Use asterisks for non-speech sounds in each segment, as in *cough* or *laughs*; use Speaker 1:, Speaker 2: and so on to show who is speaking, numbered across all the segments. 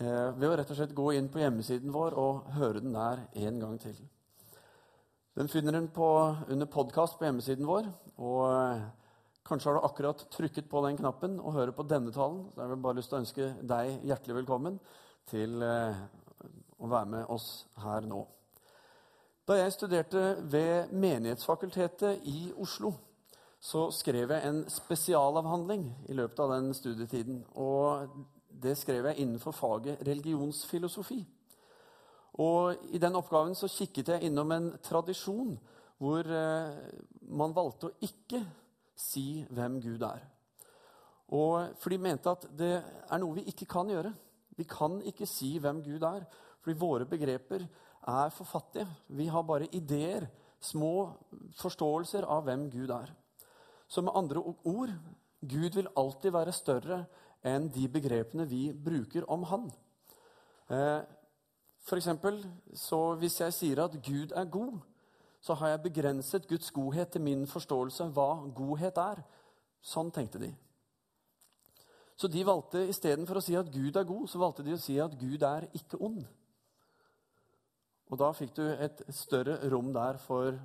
Speaker 1: eh, ved å rett og slett gå inn på hjemmesiden vår og høre den der en gang til. Den finner på, under podkast på hjemmesiden vår. og eh, Kanskje har du akkurat trykket på den knappen og hører på denne talen. Så jeg vil bare lyst til å ønske deg hjertelig velkommen til eh, å være med oss her nå. Da jeg studerte ved Menighetsfakultetet i Oslo, så skrev jeg en spesialavhandling i løpet av den studietiden. Og det skrev jeg innenfor faget religionsfilosofi. Og I den oppgaven så kikket jeg innom en tradisjon hvor eh, man valgte å ikke si hvem Gud er. Og For de mente at det er noe vi ikke kan gjøre. Vi kan ikke si hvem Gud er, fordi våre begreper er for fattige. Vi har bare ideer, små forståelser av hvem Gud er. Så med andre ord Gud vil alltid være større enn de begrepene vi bruker om Han. Eh, for eksempel, så Hvis jeg sier at Gud er god, så har jeg begrenset Guds godhet til min forståelse av hva godhet er. Sånn tenkte de. Så de valgte istedenfor å si at Gud er god, så valgte de å si at Gud er ikke ond. Og da fikk du et større rom der for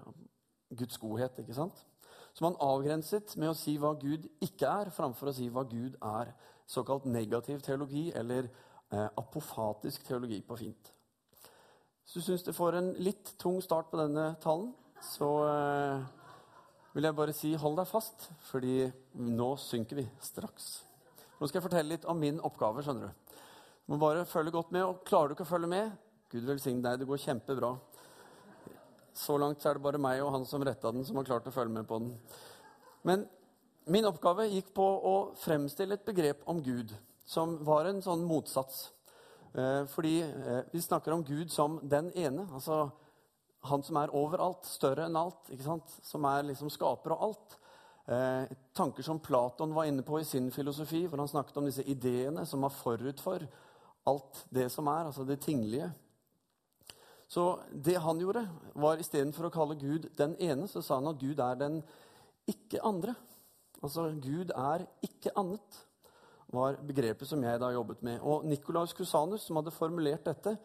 Speaker 1: Guds godhet. ikke sant? Så man avgrenset med å si hva Gud ikke er, framfor å si hva Gud er. Såkalt negativ teologi, eller eh, apofatisk teologi på fint. Hvis du syns du får en litt tung start på denne talen, så eh, vil jeg bare si hold deg fast, fordi nå synker vi straks. Nå skal jeg fortelle litt om min oppgave. skjønner Du Du må bare følge godt med. og Klarer du ikke å følge med, Gud velsigne deg, det går kjempebra. Så langt er det bare meg og han som retta den, som har klart å følge med på den. Men min oppgave gikk på å fremstille et begrep om Gud som var en sånn motsats. Eh, fordi eh, vi snakker om Gud som den ene. altså Han som er overalt, større enn alt. Som er liksom skaper av alt. Eh, tanker som Platon var inne på i sin filosofi, hvor han snakket om disse ideene som var forut for alt det som er, altså det tinglige. Så det han gjorde, var istedenfor å kalle Gud den ene, så sa han at Gud er den ikke andre. Altså Gud er ikke annet var begrepet som jeg da jobbet med. Og Nikolaus Cusanus, som hadde formulert dette,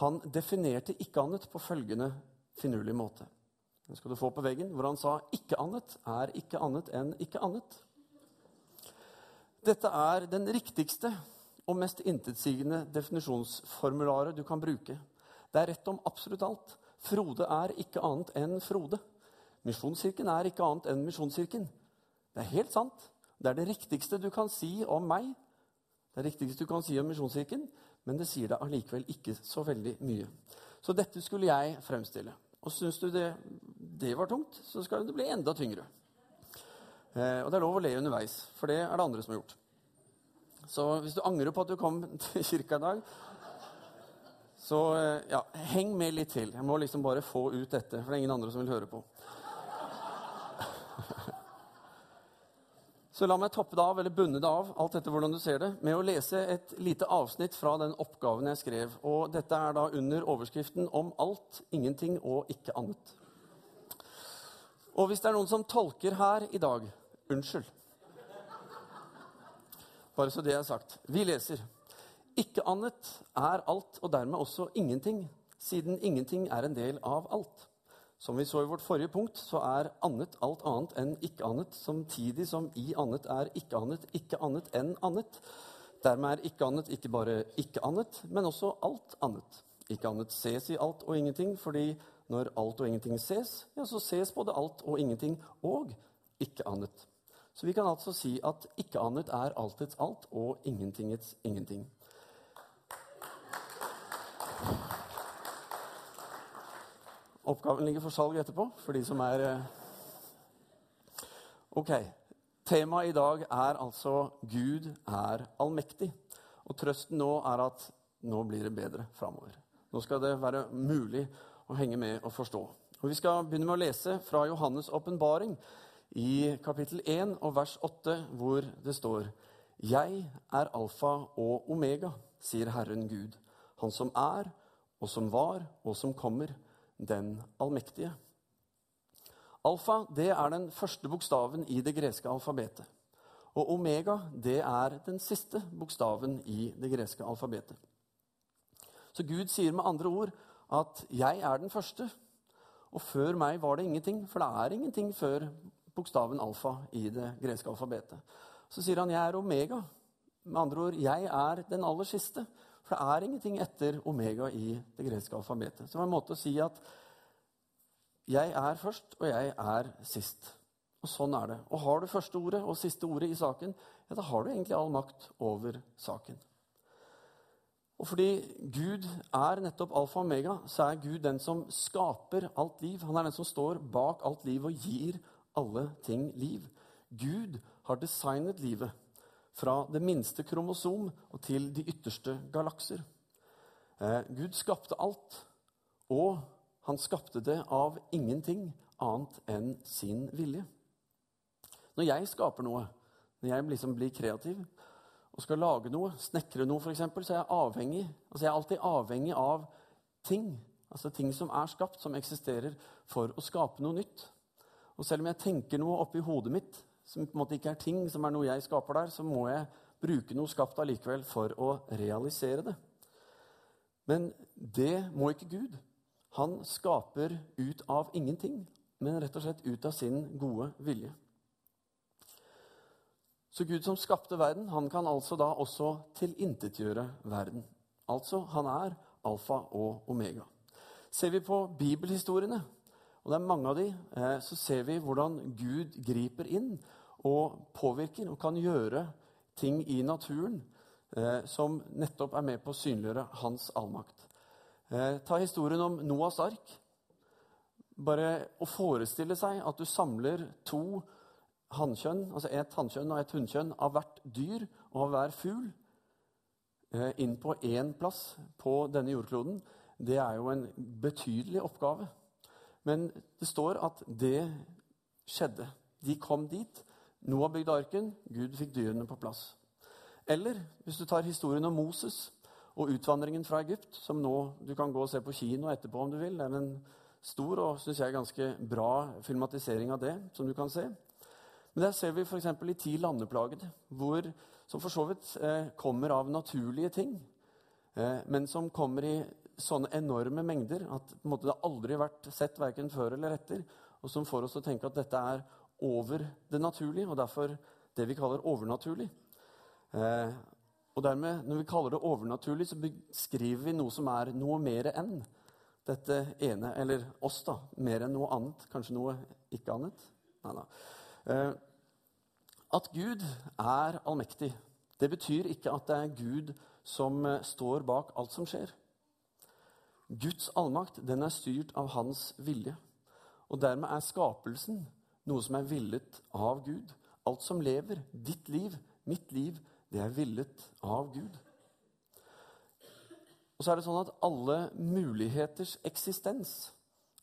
Speaker 1: han definerte ikke annet på følgende finurlige måte. Den skal du få på veggen, hvor han sa ikke annet er ikke annet enn ikke annet. Dette er den riktigste og mest intetsigende definisjonsformularet du kan bruke. Det er rett om absolutt alt. Frode er ikke annet enn Frode. Misjonskirken er ikke annet enn Misjonskirken. Det er helt sant. Det er det riktigste du kan si om meg, det er det riktigste du kan si om Misjonskirken, men det sier deg allikevel ikke så veldig mye. Så dette skulle jeg fremstille. Og syns du det, det, var tungt, så skal det bli enda tyngre. Eh, og det er lov å le underveis, for det er det andre som har gjort. Så hvis du angrer på at du kom *laughs* til kirka i dag, så eh, ja, heng med litt til. Jeg må liksom bare få ut dette, for det er ingen andre som vil høre på. *laughs* Så la meg toppe det av, eller bunne det av, alt dette hvordan du ser det, med å lese et lite avsnitt fra den oppgaven jeg skrev. Og dette er da under overskriften 'Om alt, ingenting og ikke annet'. Og hvis det er noen som tolker her i dag unnskyld. Bare så det er sagt. Vi leser. Ikke annet er alt, og dermed også ingenting, siden ingenting er en del av alt. Som vi så i vårt forrige punkt, så er annet alt annet enn ikke annet, samtidig som i annet er ikke annet ikke annet enn annet. Dermed er ikke annet ikke bare ikke annet, men også alt annet. Ikke annet ses i alt og ingenting, fordi når alt og ingenting ses, ja, så ses både alt og ingenting og ikke annet. Så vi kan altså si at ikke annet er altets alt og ingentingets ingenting. Oppgaven ligger for salg etterpå, for de som er eh, Ok. Temaet i dag er altså 'Gud er allmektig'. Og trøsten nå er at nå blir det bedre framover. Nå skal det være mulig å henge med og forstå. Og Vi skal begynne med å lese fra Johannes' åpenbaring i kapittel 1 og vers 8, hvor det står Jeg er alfa og omega, sier Herren Gud, Han som er, og som var, og som kommer den allmektige. Alfa det er den første bokstaven i det greske alfabetet. Og omega det er den siste bokstaven i det greske alfabetet. Så Gud sier med andre ord at 'jeg er den første', og før meg var det ingenting. For det er ingenting før bokstaven alfa i det greske alfabetet. Så sier han 'jeg er omega'. Med andre ord 'jeg er den aller siste'. For det er ingenting etter omega i det greske alfabetet. Var en måte å si at 'jeg er først, og jeg er sist'. Og sånn er det. Og har du første ordet og siste ordet i saken, ja, da har du egentlig all makt over saken. Og fordi Gud er nettopp alfa og omega, så er Gud den som skaper alt liv. Han er den som står bak alt liv og gir alle ting liv. Gud har designet livet fra det minste kromosom og til de ytterste galakser. Eh, Gud skapte alt, og han skapte det av ingenting annet enn sin vilje. Når jeg skaper noe, når jeg liksom blir kreativ, og skal lage noe, snekre noe f.eks., så er jeg avhengig altså jeg er alltid avhengig av ting. Altså ting som er skapt, som eksisterer, for å skape noe nytt. Og selv om jeg tenker noe oppi hodet mitt som på en måte ikke er ting, som er noe jeg skaper der, så må jeg bruke noe skapt allikevel for å realisere det. Men det må ikke Gud. Han skaper ut av ingenting, men rett og slett ut av sin gode vilje. Så Gud som skapte verden, han kan altså da også tilintetgjøre verden. Altså, han er alfa og omega. Ser vi på bibelhistoriene, og det er mange av de, eh, så ser vi hvordan Gud griper inn og påvirker og kan gjøre ting i naturen eh, som nettopp er med på å synliggjøre hans allmakt. Eh, ta historien om Noas ark. Bare å forestille seg at du samler to hannkjønn, altså et hannkjønn og et hunnkjønn av hvert dyr og av hver fugl inn på én plass på denne jordkloden, det er jo en betydelig oppgave. Men det står at det skjedde. De kom dit. Noah bygde arken, Gud fikk dyrene på plass. Eller hvis du tar historien om Moses og utvandringen fra Egypt, som nå du kan gå og se på kino etterpå om du vil. Det er en stor og synes jeg, ganske bra filmatisering av det, som du kan se. Men der ser vi f.eks. i ti landeplagede, hvor, som for så vidt eh, kommer av naturlige ting, eh, men som kommer i sånne enorme mengder at måte, det aldri har vært sett verken før eller etter, og som får oss til å tenke at dette er over det naturlige, og derfor det vi kaller overnaturlig. Eh, og dermed, Når vi kaller det overnaturlig, så beskriver vi noe som er noe mer enn dette ene, eller oss, da. Mer enn noe annet. Kanskje noe ikke annet. Nei nei. Eh, at Gud er allmektig, det betyr ikke at det er Gud som eh, står bak alt som skjer. Guds allmakt den er styrt av hans vilje. Og dermed er skapelsen noe som er villet av Gud. Alt som lever, ditt liv, mitt liv, det er villet av Gud. Og så er det sånn at alle muligheters eksistens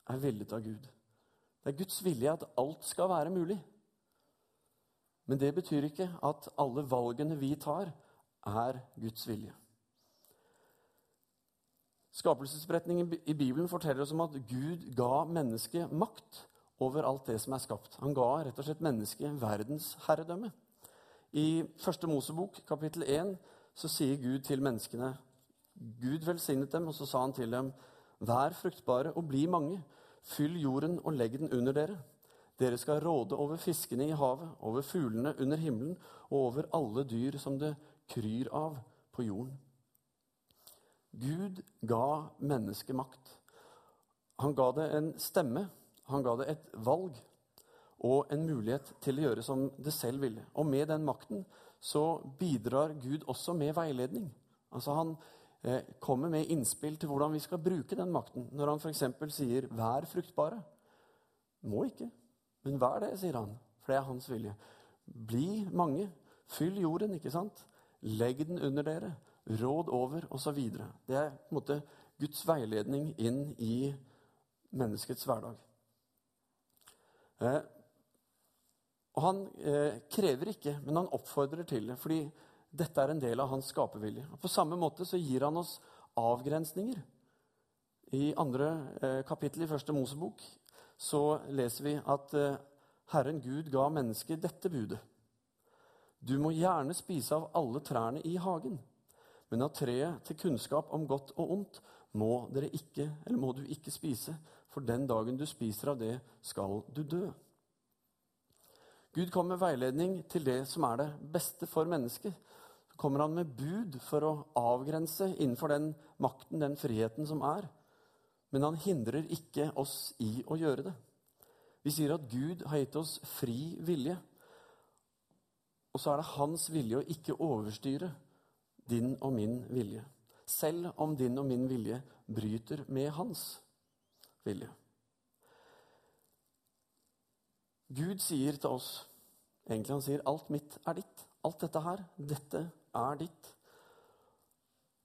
Speaker 1: er villet av Gud. Det er Guds vilje at alt skal være mulig. Men det betyr ikke at alle valgene vi tar, er Guds vilje. Skapelsesberetningen i Bibelen forteller oss om at Gud ga mennesket makt over alt det som er skapt. Han ga rett og slett mennesket verdens herredømme. I første Mosebok, kapittel 1, så sier Gud til menneskene Gud velsignet dem, og så sa han til dem.: Vær fruktbare og bli mange. Fyll jorden og legg den under dere. Dere skal råde over fiskene i havet, over fuglene under himmelen og over alle dyr som det kryr av på jorden. Gud ga mennesket makt. Han ga det en stemme, han ga det et valg og en mulighet til å gjøre som det selv ville. Og med den makten så bidrar Gud også med veiledning. Altså Han eh, kommer med innspill til hvordan vi skal bruke den makten. Når han f.eks. sier 'vær fruktbare'. Må ikke. Men vær det, sier han, for det er hans vilje. Bli mange. Fyll jorden, ikke sant? Legg den under dere. Råd over, osv. Det er på en måte Guds veiledning inn i menneskets hverdag. Eh, og han eh, krever ikke, men han oppfordrer til det. fordi dette er en del av hans skapervilje. På samme måte så gir han oss avgrensninger. I andre eh, kapittel i første Mosebok så leser vi at eh, Herren Gud ga mennesket dette budet. Du må gjerne spise av alle trærne i hagen, Men av treet til kunnskap om godt og ondt må, dere ikke, eller må du ikke spise, for den dagen du spiser av det, skal du dø. Gud kommer med veiledning til det som er det beste for mennesket. Så kommer han med bud for å avgrense innenfor den makten, den friheten som er. Men han hindrer ikke oss i å gjøre det. Vi sier at Gud har gitt oss fri vilje. Og så er det hans vilje å ikke overstyre din og min vilje. Selv om din og min vilje bryter med hans vilje. Gud sier til oss Egentlig han sier alt mitt er ditt. Alt dette her, dette er ditt.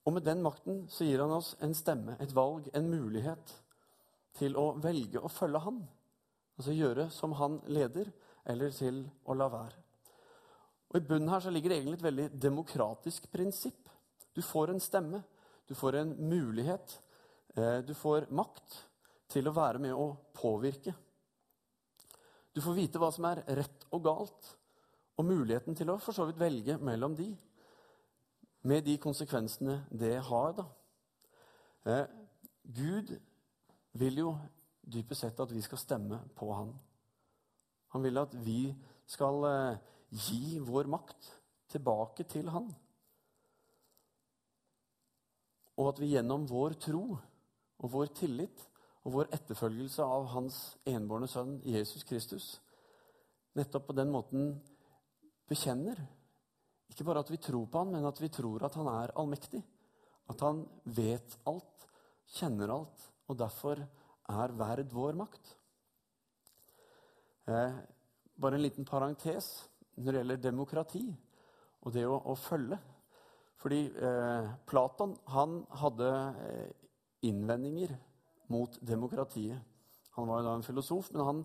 Speaker 1: Og med den makten så gir han oss en stemme, et valg, en mulighet til å velge å følge han. Altså gjøre som han leder, eller til å la være. Og I bunnen her så ligger det egentlig et veldig demokratisk prinsipp. Du får en stemme, du får en mulighet, eh, du får makt til å være med å påvirke. Du får vite hva som er rett og galt, og muligheten til å for så vidt velge mellom de, med de konsekvensene det har. da. Eh, Gud vil jo dypest sett at vi skal stemme på Han. Han vil at vi skal eh, gi vår makt tilbake til Han. Og at vi gjennom vår tro og vår tillit og vår etterfølgelse av Hans enbårne sønn Jesus Kristus nettopp på den måten bekjenner ikke bare at vi tror på han, men at vi tror at han er allmektig. At han vet alt, kjenner alt, og derfor er verd vår makt. Eh, bare en liten parentes når det gjelder demokrati og det å, å følge. Fordi eh, Platon han hadde eh, innvendinger mot demokratiet. Han var jo da en filosof, men han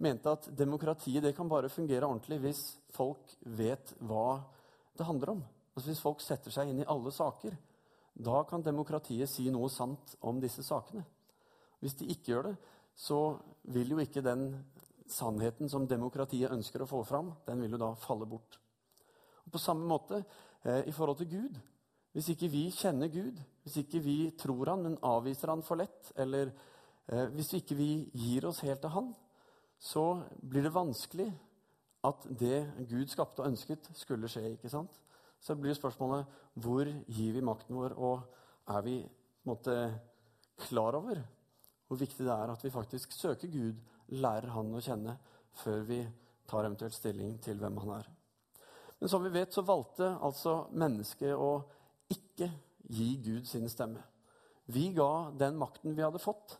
Speaker 1: mente at demokratiet det kan bare fungere ordentlig hvis folk vet hva det handler om. Altså Hvis folk setter seg inn i alle saker, da kan demokratiet si noe sant om disse sakene. Hvis de ikke gjør det, så vil jo ikke den sannheten som demokratiet ønsker å få fram, den vil jo da falle bort. Og På samme måte eh, i forhold til Gud. Hvis ikke vi kjenner Gud, hvis ikke vi tror han, men avviser han for lett, eller eh, hvis ikke vi gir oss helt til han, så blir det vanskelig at det Gud skapte og ønsket, skulle skje. ikke sant? Så blir spørsmålet hvor gir vi makten vår, og er vi på en måte, klar over hvor viktig det er at vi faktisk søker Gud, lærer Han å kjenne, før vi tar eventuelt stilling til hvem Han er. Men som vi vet, så valgte altså mennesket å ikke gi Gud sin stemme. Vi ga den makten vi hadde fått,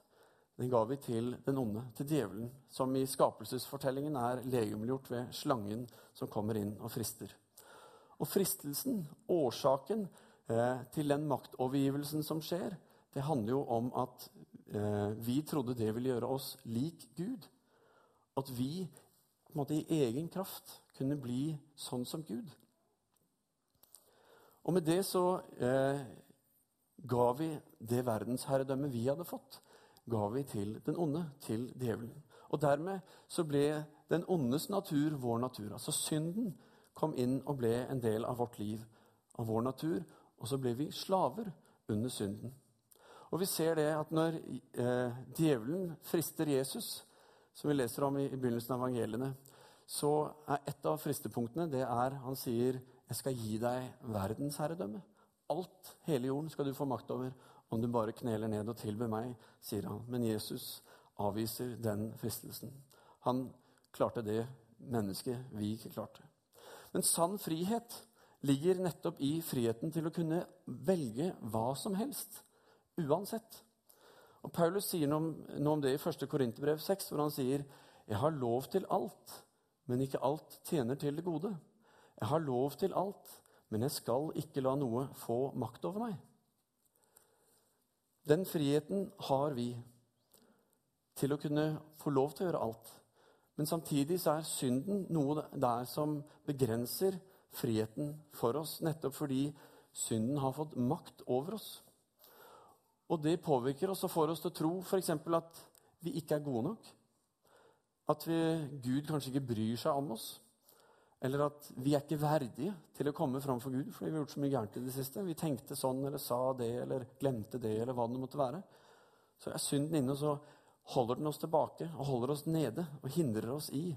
Speaker 1: den ga vi til den onde, til djevelen, som i skapelsesfortellingen er legemliggjort ved slangen som kommer inn og frister. Og fristelsen, årsaken eh, til den maktovergivelsen som skjer, det handler jo om at vi trodde det ville gjøre oss lik Gud. At vi på en måte, i egen kraft kunne bli sånn som Gud. Og med det så eh, ga vi det verdensherredømmet vi hadde fått ga vi til den onde, til djevelen. Og dermed så ble den ondes natur vår natur. Altså synden kom inn og ble en del av vårt liv, av vår natur. Og så ble vi slaver under synden. Og vi ser det at når eh, djevelen frister Jesus, som vi leser om i, i begynnelsen av evangeliene, så er et av fristepunktene det er han sier, 'Jeg skal gi deg verdensherredømme'. Alt, hele jorden, skal du få makt over om du bare kneler ned og tilber meg, sier han. Men Jesus avviser den fristelsen. Han klarte det mennesket vi ikke klarte. Men sann frihet ligger nettopp i friheten til å kunne velge hva som helst, uansett. Og Paulus sier noe om det i 1. Korinterbrev 6, hvor han sier jeg har lov til alt, men ikke alt tjener til det gode. Jeg har lov til alt, men jeg skal ikke la noe få makt over meg. Den friheten har vi til å kunne få lov til å gjøre alt. Men samtidig så er synden noe der som begrenser friheten for oss, nettopp fordi synden har fått makt over oss. Og det påvirker oss og får oss til å tro f.eks. at vi ikke er gode nok. At vi, Gud kanskje ikke bryr seg om oss. Eller at vi er ikke verdige til å komme fram for Gud fordi vi har gjort så mye gærent i det siste. Vi tenkte sånn eller sa det eller glemte det eller hva det måtte være. Så er synden inne, og så holder den oss tilbake og holder oss nede og hindrer oss i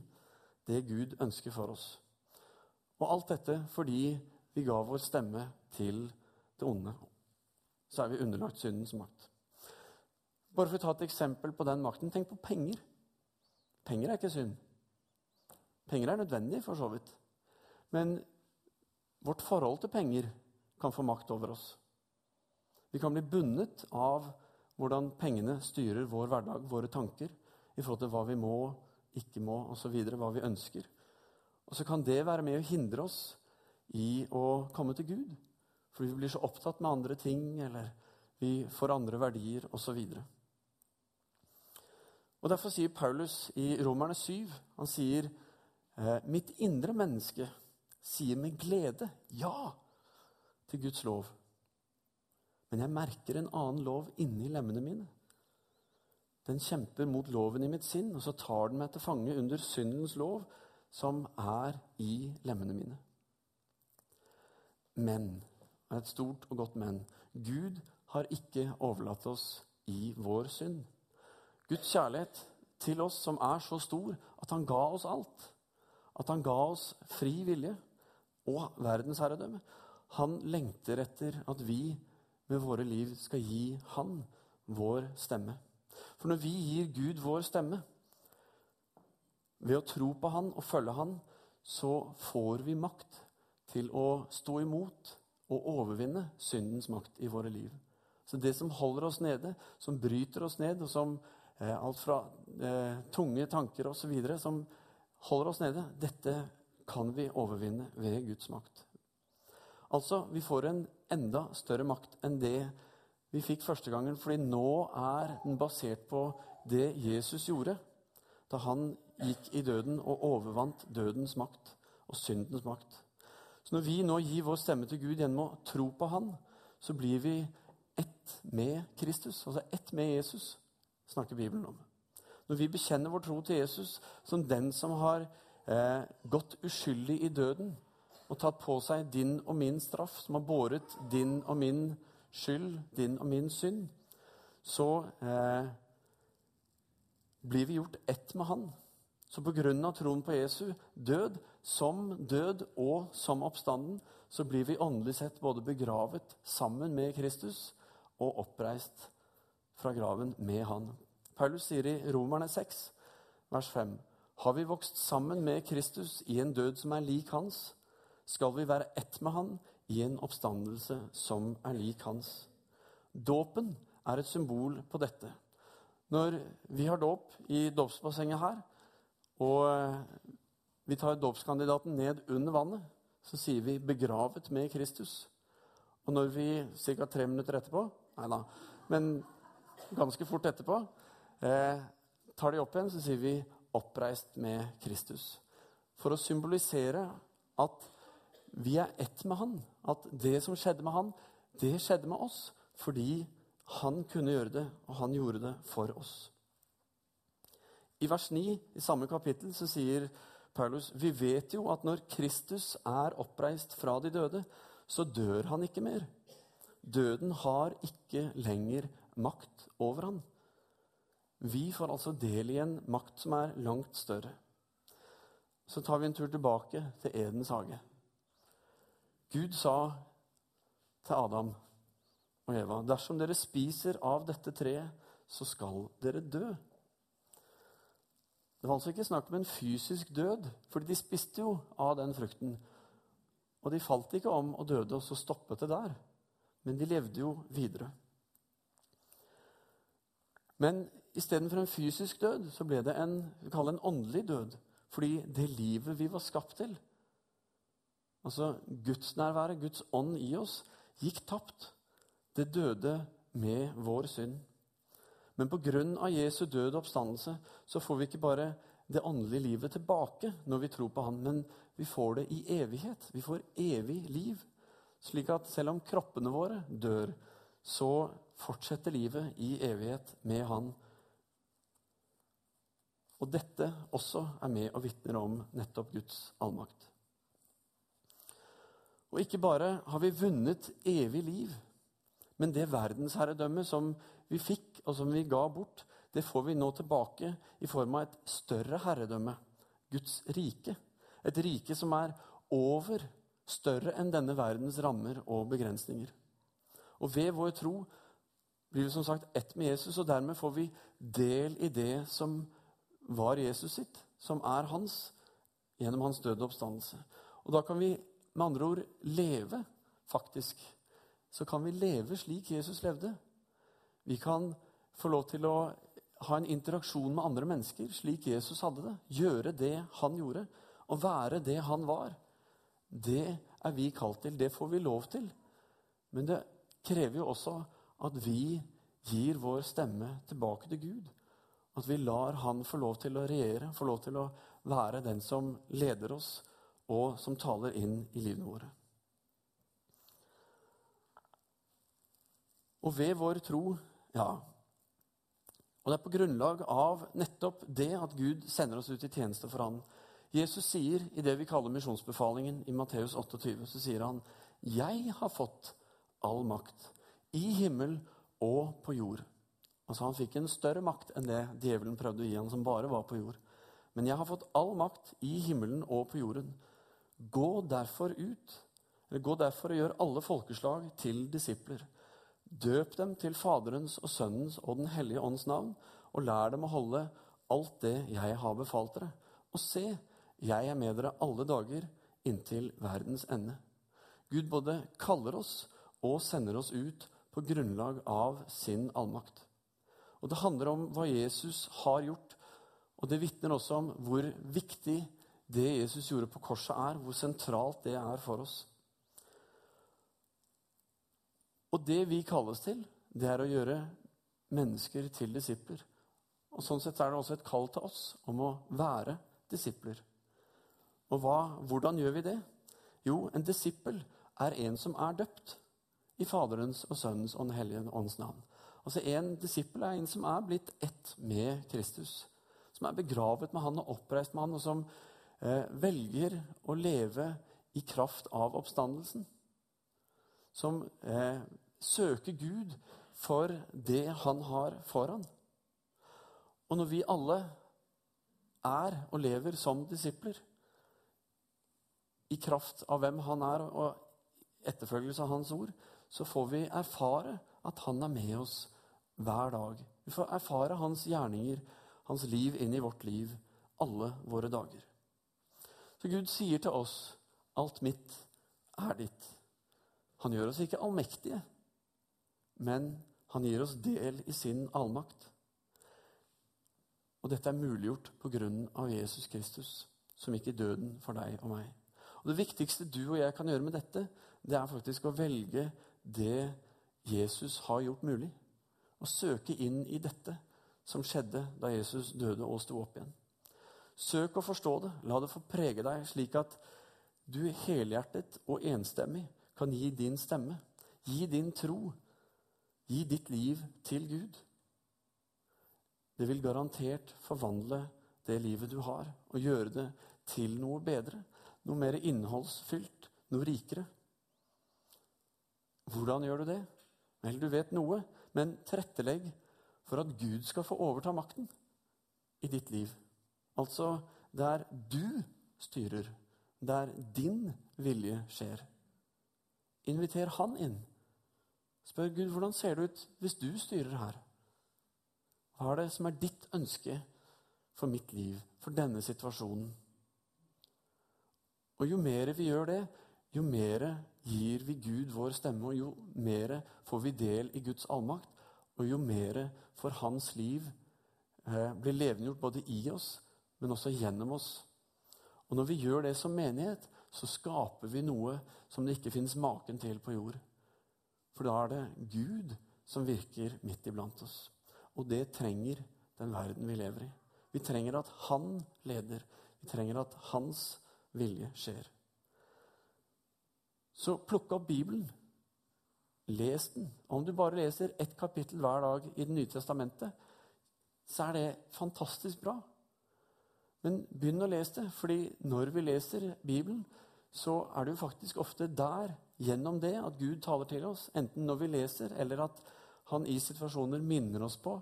Speaker 1: det Gud ønsker for oss. Og alt dette fordi vi ga vår stemme til det onde. Så er vi underlagt syndens makt. Bare for å ta et eksempel på den makten. Tenk på penger. Penger er ikke synd. Penger er nødvendig, for så vidt. Men vårt forhold til penger kan få makt over oss. Vi kan bli bundet av hvordan pengene styrer vår hverdag, våre tanker, i forhold til hva vi må, ikke må, osv., hva vi ønsker. Og så kan det være med å hindre oss i å komme til Gud. Fordi vi blir så opptatt med andre ting, eller vi får andre verdier, osv. Og Derfor sier Paulus i Romerne 7 han sier Eh, mitt indre menneske sier med glede ja til Guds lov. Men jeg merker en annen lov inni lemmene mine. Den kjemper mot loven i mitt sinn, og så tar den meg til fange under syndens lov, som er i lemmene mine. Men, et stort og godt men, Gud har ikke overlatt oss i vår synd. Guds kjærlighet til oss som er så stor at han ga oss alt at han ga oss fri vilje og verdensherredømme. Han lengter etter at vi med våre liv skal gi han vår stemme. For når vi gir Gud vår stemme ved å tro på han og følge han, så får vi makt til å stå imot og overvinne syndens makt i våre liv. Så det som holder oss nede, som bryter oss ned, og som eh, alt fra eh, tunge tanker osv. som holder oss nede. Dette kan vi overvinne ved Guds makt. Altså, vi får en enda større makt enn det vi fikk første gangen, fordi nå er den basert på det Jesus gjorde da han gikk i døden og overvant dødens makt og syndens makt. Så når vi nå gir vår stemme til Gud gjennom å tro på Han, så blir vi ett med Kristus, altså ett med Jesus, snakker Bibelen om når vi bekjenner vår tro til Jesus som den som har eh, gått uskyldig i døden og tatt på seg din og min straff, som har båret din og min skyld, din og min synd, så eh, blir vi gjort ett med Han. Så på grunn av troen på Jesu død, som død og som oppstanden, så blir vi åndelig sett både begravet sammen med Kristus og oppreist fra graven med Han. Paulus sier i Romerne 6, vers 5.: Har vi vokst sammen med Kristus i en død som er lik hans, skal vi være ett med han i en oppstandelse som er lik hans. Dåpen er et symbol på dette. Når vi har dåp i dåpsbassenget her, og vi tar dåpskandidaten ned under vannet, så sier vi 'begravet med Kristus'. Og når vi ca. tre minutter etterpå Nei da, men ganske fort etterpå eh, tar de opp igjen, så sier vi 'oppreist med Kristus'. For å symbolisere at vi er ett med Han. At det som skjedde med Han, det skjedde med oss fordi han kunne gjøre det, og han gjorde det for oss. I vers 9 i samme kapittel så sier Paulus vi vet jo at når Kristus er oppreist fra de døde, så dør han ikke mer. Døden har ikke lenger makt over han. Vi får altså del i en makt som er langt større. Så tar vi en tur tilbake til Edens hage. Gud sa til Adam og Eva.: Dersom dere spiser av dette treet, så skal dere dø. Det var altså ikke snakk om en fysisk død, fordi de spiste jo av den frukten. Og de falt ikke om og døde, og så stoppet det der. Men de levde jo videre. Men istedenfor en fysisk død så ble det en, en åndelig død. Fordi det livet vi var skapt til, altså gudsnærværet, Guds ånd i oss, gikk tapt. Det døde med vår synd. Men pga. Jesu død og oppstandelse så får vi ikke bare det åndelige livet tilbake når vi tror på Han, men vi får det i evighet. Vi får evig liv. Slik at selv om kroppene våre dør, så fortsetter livet i evighet med Han. Og dette også er med og vitner om nettopp Guds allmakt. Og ikke bare har vi vunnet evig liv, men det verdensherredømmet som vi fikk, og som vi ga bort, det får vi nå tilbake i form av et større herredømme, Guds rike. Et rike som er over, større enn denne verdens rammer og begrensninger. Og ved vår tro blir vi som sagt ett med Jesus, og dermed får vi del i det som var Jesus sitt, som er hans, gjennom hans døde oppstandelse. Og da kan vi med andre ord leve, faktisk. Så kan vi leve slik Jesus levde. Vi kan få lov til å ha en interaksjon med andre mennesker slik Jesus hadde det. Gjøre det han gjorde, og være det han var. Det er vi kalt til. Det får vi lov til. Men det krever jo også at vi gir vår stemme tilbake til Gud. At vi lar Han få lov til å regjere, få lov til å være den som leder oss, og som taler inn i livene våre. Og ved vår tro Ja. Og det er på grunnlag av nettopp det at Gud sender oss ut i tjeneste for Han. Jesus sier i det vi kaller misjonsbefalingen i Matteus 28, så sier han, 'Jeg har fått all makt i himmel og på jord. Altså Han fikk en større makt enn det djevelen prøvde å gi han som bare var på jord. Men jeg har fått all makt i himmelen og på jorden. Gå derfor ut, eller gå derfor og gjør alle folkeslag til disipler. Døp dem til Faderens og Sønnens og Den hellige ånds navn, og lær dem å holde alt det jeg har befalt dere. Og se, jeg er med dere alle dager inntil verdens ende. Gud både kaller oss og sender oss ut på grunnlag av sin allmakt. Og Det handler om hva Jesus har gjort, og det vitner også om hvor viktig det Jesus gjorde på korset, er, hvor sentralt det er for oss. Og det vi kalles til, det er å gjøre mennesker til disipler. Og Sånn sett er det også et kall til oss om å være disipler. Og hva, hvordan gjør vi det? Jo, en disippel er en som er døpt i Faderens og Sønnens og Den hellige ånds navn. Altså En disippel er en som er blitt ett med Kristus. Som er begravet med han og oppreist med han, og som eh, velger å leve i kraft av oppstandelsen. Som eh, søker Gud for det han har foran. Og når vi alle er og lever som disipler, i kraft av hvem han er, og etterfølgelse av hans ord, så får vi erfare at han er med oss hver dag. Vi får erfare hans gjerninger, hans liv inn i vårt liv, alle våre dager. Så Gud sier til oss alt mitt er ditt. Han gjør oss ikke allmektige, men han gir oss del i sin allmakt. Og dette er muliggjort på grunn av Jesus Kristus, som gikk i døden for deg og meg. Og Det viktigste du og jeg kan gjøre med dette, det er faktisk å velge det Jesus har gjort mulig. Å søke inn i dette som skjedde da Jesus døde og sto opp igjen. Søk å forstå det. La det få prege deg, slik at du helhjertet og enstemmig kan gi din stemme, gi din tro, gi ditt liv til Gud. Det vil garantert forvandle det livet du har, og gjøre det til noe bedre, noe mer innholdsfylt, noe rikere. Hvordan gjør du det? Vel, du vet noe, men tilrettelegg for at Gud skal få overta makten i ditt liv. Altså der du styrer, der din vilje skjer. Inviter han inn. Spør Gud hvordan ser det ut hvis du styrer her. Hva er det som er ditt ønske for mitt liv, for denne situasjonen? Og jo mer vi gjør det, jo mer gir vi Gud vår stemme, og jo mer får vi del i Guds allmakt, og jo mer får hans liv eh, bli levendegjort både i oss, men også gjennom oss. Og når vi gjør det som menighet, så skaper vi noe som det ikke finnes maken til på jord. For da er det Gud som virker midt iblant oss. Og det trenger den verden vi lever i. Vi trenger at Han leder. Vi trenger at Hans vilje skjer. Så plukk opp Bibelen. Les den. Om du bare leser ett kapittel hver dag i Det nye testamentet, så er det fantastisk bra. Men begynn å lese det, fordi når vi leser Bibelen, så er det jo faktisk ofte der, gjennom det, at Gud taler til oss. Enten når vi leser, eller at han i situasjoner minner oss på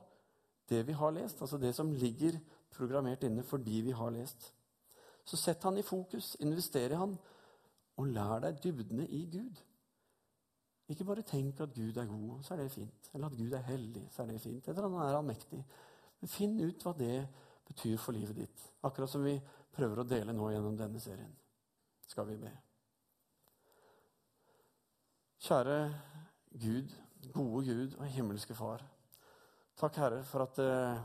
Speaker 1: det vi har lest. Altså det som ligger programmert inne fordi vi har lest. Så sett han i fokus, invester i han, og lær deg dybdene i Gud. Ikke bare tenk at Gud er god, så er det fint. Eller at Gud er hellig, så er det fint. Eller at han er allmektig. Men finn ut hva det betyr for livet ditt. Akkurat som vi prøver å dele nå gjennom denne serien. Skal vi be. Kjære Gud, gode Gud og himmelske Far. Takk, Herre, for at eh,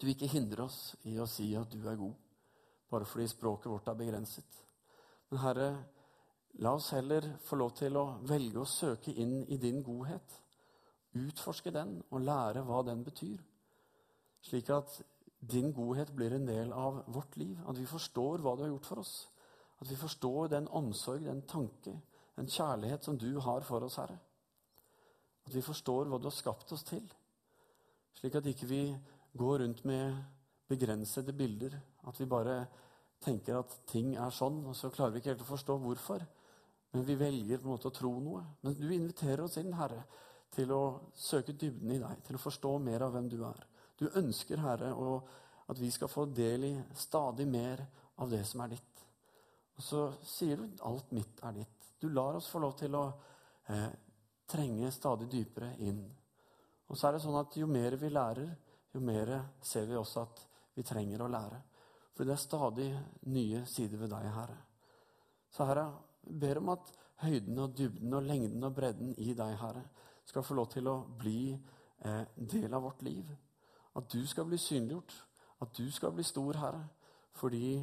Speaker 1: du ikke hindrer oss i å si at du er god, bare fordi språket vårt er begrenset. Men Herre, la oss heller få lov til å velge å søke inn i din godhet. Utforske den og lære hva den betyr. Slik at din godhet blir en del av vårt liv. At vi forstår hva du har gjort for oss. At vi forstår den omsorg, den tanke, den kjærlighet som du har for oss, Herre. At vi forstår hva du har skapt oss til. Slik at ikke vi går rundt med begrensede bilder. At vi bare tenker at ting er sånn, og så klarer vi ikke helt å forstå hvorfor. Men vi velger på en måte å tro noe. Men du inviterer oss inn, Herre, til å søke dybden i deg, til å forstå mer av hvem du er. Du ønsker, Herre, at vi skal få del i stadig mer av det som er ditt. Og så sier du alt mitt er ditt. Du lar oss få lov til å eh, trenge stadig dypere inn. Og så er det sånn at jo mer vi lærer, jo mer ser vi også at vi trenger å lære. For det er stadig nye sider ved deg, Herre. Så Herre, jeg ber om at høyden og dybden og lengden og bredden i deg, Herre, skal få lov til å bli eh, del av vårt liv. At du skal bli synliggjort, at du skal bli stor, Herre. Fordi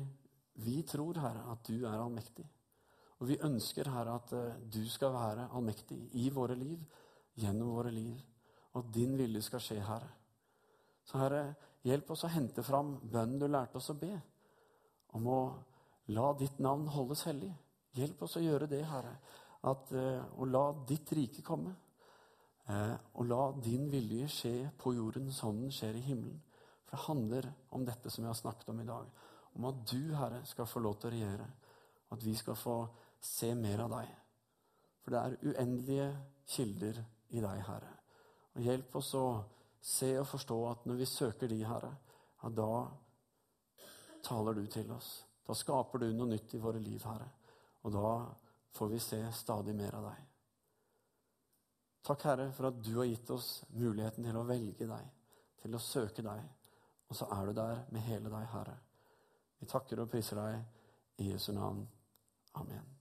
Speaker 1: vi tror, Herre, at du er allmektig. Og vi ønsker, Herre, at eh, du skal være allmektig i våre liv, gjennom våre liv. Og at din vilje skal skje, Herre. Så Herre, hjelp oss å hente fram bønnen du lærte oss å be, om å la ditt navn holdes hellig. Hjelp oss å gjøre det, Herre. At, og la ditt rike komme. Eh, og la din vilje skje på jorden som den skjer i himmelen. For det handler om dette som vi har snakket om i dag. Om at du, Herre, skal få lov til å regjere. At vi skal få se mer av deg. For det er uendelige kilder i deg, Herre. Og hjelp oss å se og forstå at når vi søker de, Herre, ja, da taler du til oss. Da skaper du noe nytt i våre liv, Herre. Og da får vi se stadig mer av deg. Takk, Herre, for at du har gitt oss muligheten til å velge deg, til å søke deg. Og så er du der med hele deg, Herre. Vi takker og priser deg i Jesu navn. Amen.